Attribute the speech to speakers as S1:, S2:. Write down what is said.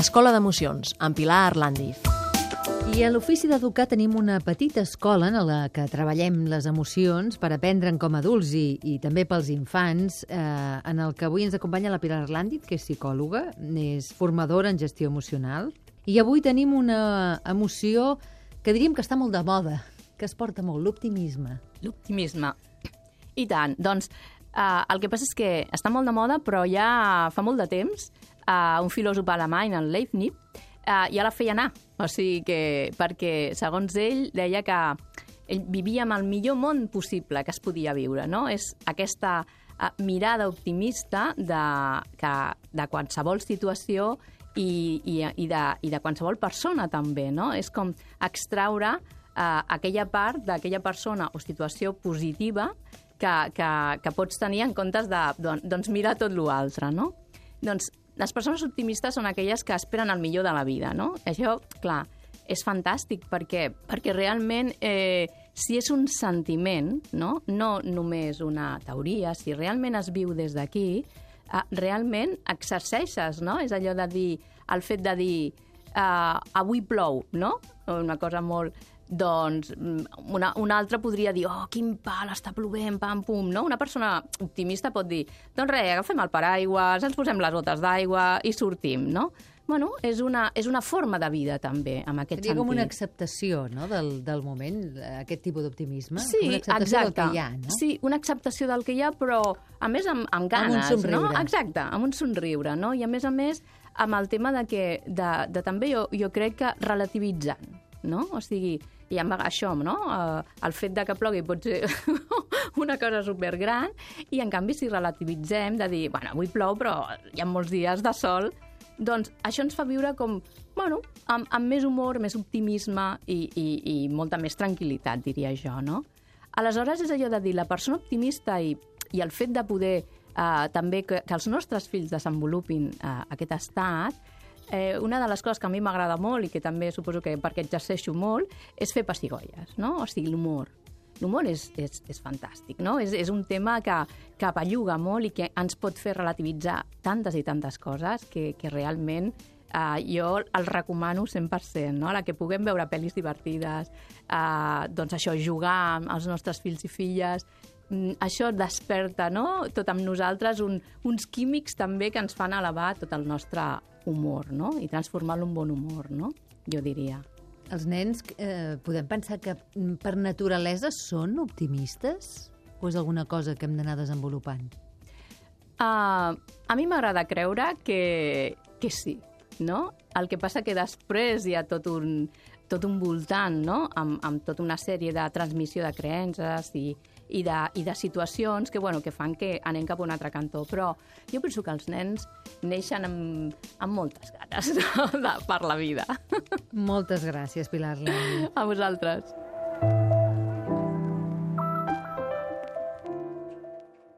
S1: Escola d'Emocions, amb Pilar Arlandiz.
S2: I a l'Ofici d'Educar tenim una petita escola en la que treballem les emocions per aprendre'n com a adults i, i també pels infants, eh, en el que avui ens acompanya la Pilar Arlandit, que és psicòloga, és formadora en gestió emocional, i avui tenim una emoció que diríem que està molt de moda, que es porta molt, l'optimisme.
S3: L'optimisme. I tant. Doncs eh, el que passa és que està molt de moda, però ja fa molt de temps uh, un filòsof alemany, el Leibniz, uh, ja la feia anar. O sigui que, perquè, segons ell, deia que ell vivia amb el millor món possible que es podia viure, no? És aquesta uh, mirada optimista de, que, de qualsevol situació i, i, i, de, i de qualsevol persona també, no? És com extraure uh, aquella part d'aquella persona o situació positiva que, que, que pots tenir en comptes de, doncs, mirar tot l'altre, no? Doncs les persones optimistes són aquelles que esperen el millor de la vida, no? Això, clar, és fantàstic perquè, perquè realment eh, si és un sentiment, no? no només una teoria, si realment es viu des d'aquí, eh, realment exerceixes, no? És allò de dir, el fet de dir eh, avui plou, no? Una cosa molt doncs mm, una, una altra podria dir oh, quin pal, està plovent, pam, pum, no? Una persona optimista pot dir doncs res, agafem el paraigua, ens posem les botes d'aigua i sortim, no? Bueno, és una, és una forma de vida, també, amb aquest
S2: Seria
S3: sentit.
S2: com una acceptació no? del, del moment, aquest tipus d'optimisme.
S3: Sí,
S2: una acceptació
S3: exacte.
S2: del que hi ha, no?
S3: Sí, una acceptació del que hi ha, però a més amb, amb ganes,
S2: Amb un somriure.
S3: no? Exacte, amb un somriure, no? I a més a més amb el tema de que, de, de també jo, jo crec que relativitzant, no? O sigui, i amb això, no? Uh, el fet de que plogui pot ser una cosa supergran i, en canvi, si relativitzem de dir, bueno, avui plou, però hi ha molts dies de sol, doncs això ens fa viure com, bueno, amb, amb més humor, més optimisme i, i, i molta més tranquil·litat, diria jo, no? Aleshores, és allò de dir, la persona optimista i, i el fet de poder eh, també que, que els nostres fills desenvolupin eh, aquest estat, eh, una de les coses que a mi m'agrada molt i que també suposo que perquè exerceixo molt és fer pessigolles, no? O sigui, l'humor. L'humor és, és, és fantàstic, no? És, és un tema que, que belluga molt i que ens pot fer relativitzar tantes i tantes coses que, que realment Uh, jo el recomano 100%, no? la que puguem veure pel·lis divertides, uh, doncs això, jugar amb els nostres fills i filles, mm, això desperta no? tot amb nosaltres un, uns químics també que ens fan elevar tot el nostre humor no? i transformar-lo en bon humor, no? jo diria.
S2: Els nens eh, podem pensar que mm, per naturalesa són optimistes? O és alguna cosa que hem d'anar desenvolupant?
S3: Uh, a mi m'agrada creure que, que sí, no? El que passa que després hi ha tot un, tot un voltant, no? amb, amb tota una sèrie de transmissió de creences i, i, de, i de situacions que, bueno, que fan que anem cap a un altre cantó. Però jo penso que els nens neixen amb, amb moltes ganes no? de, per la vida.
S2: Moltes gràcies, Pilar Lani.
S3: A vosaltres.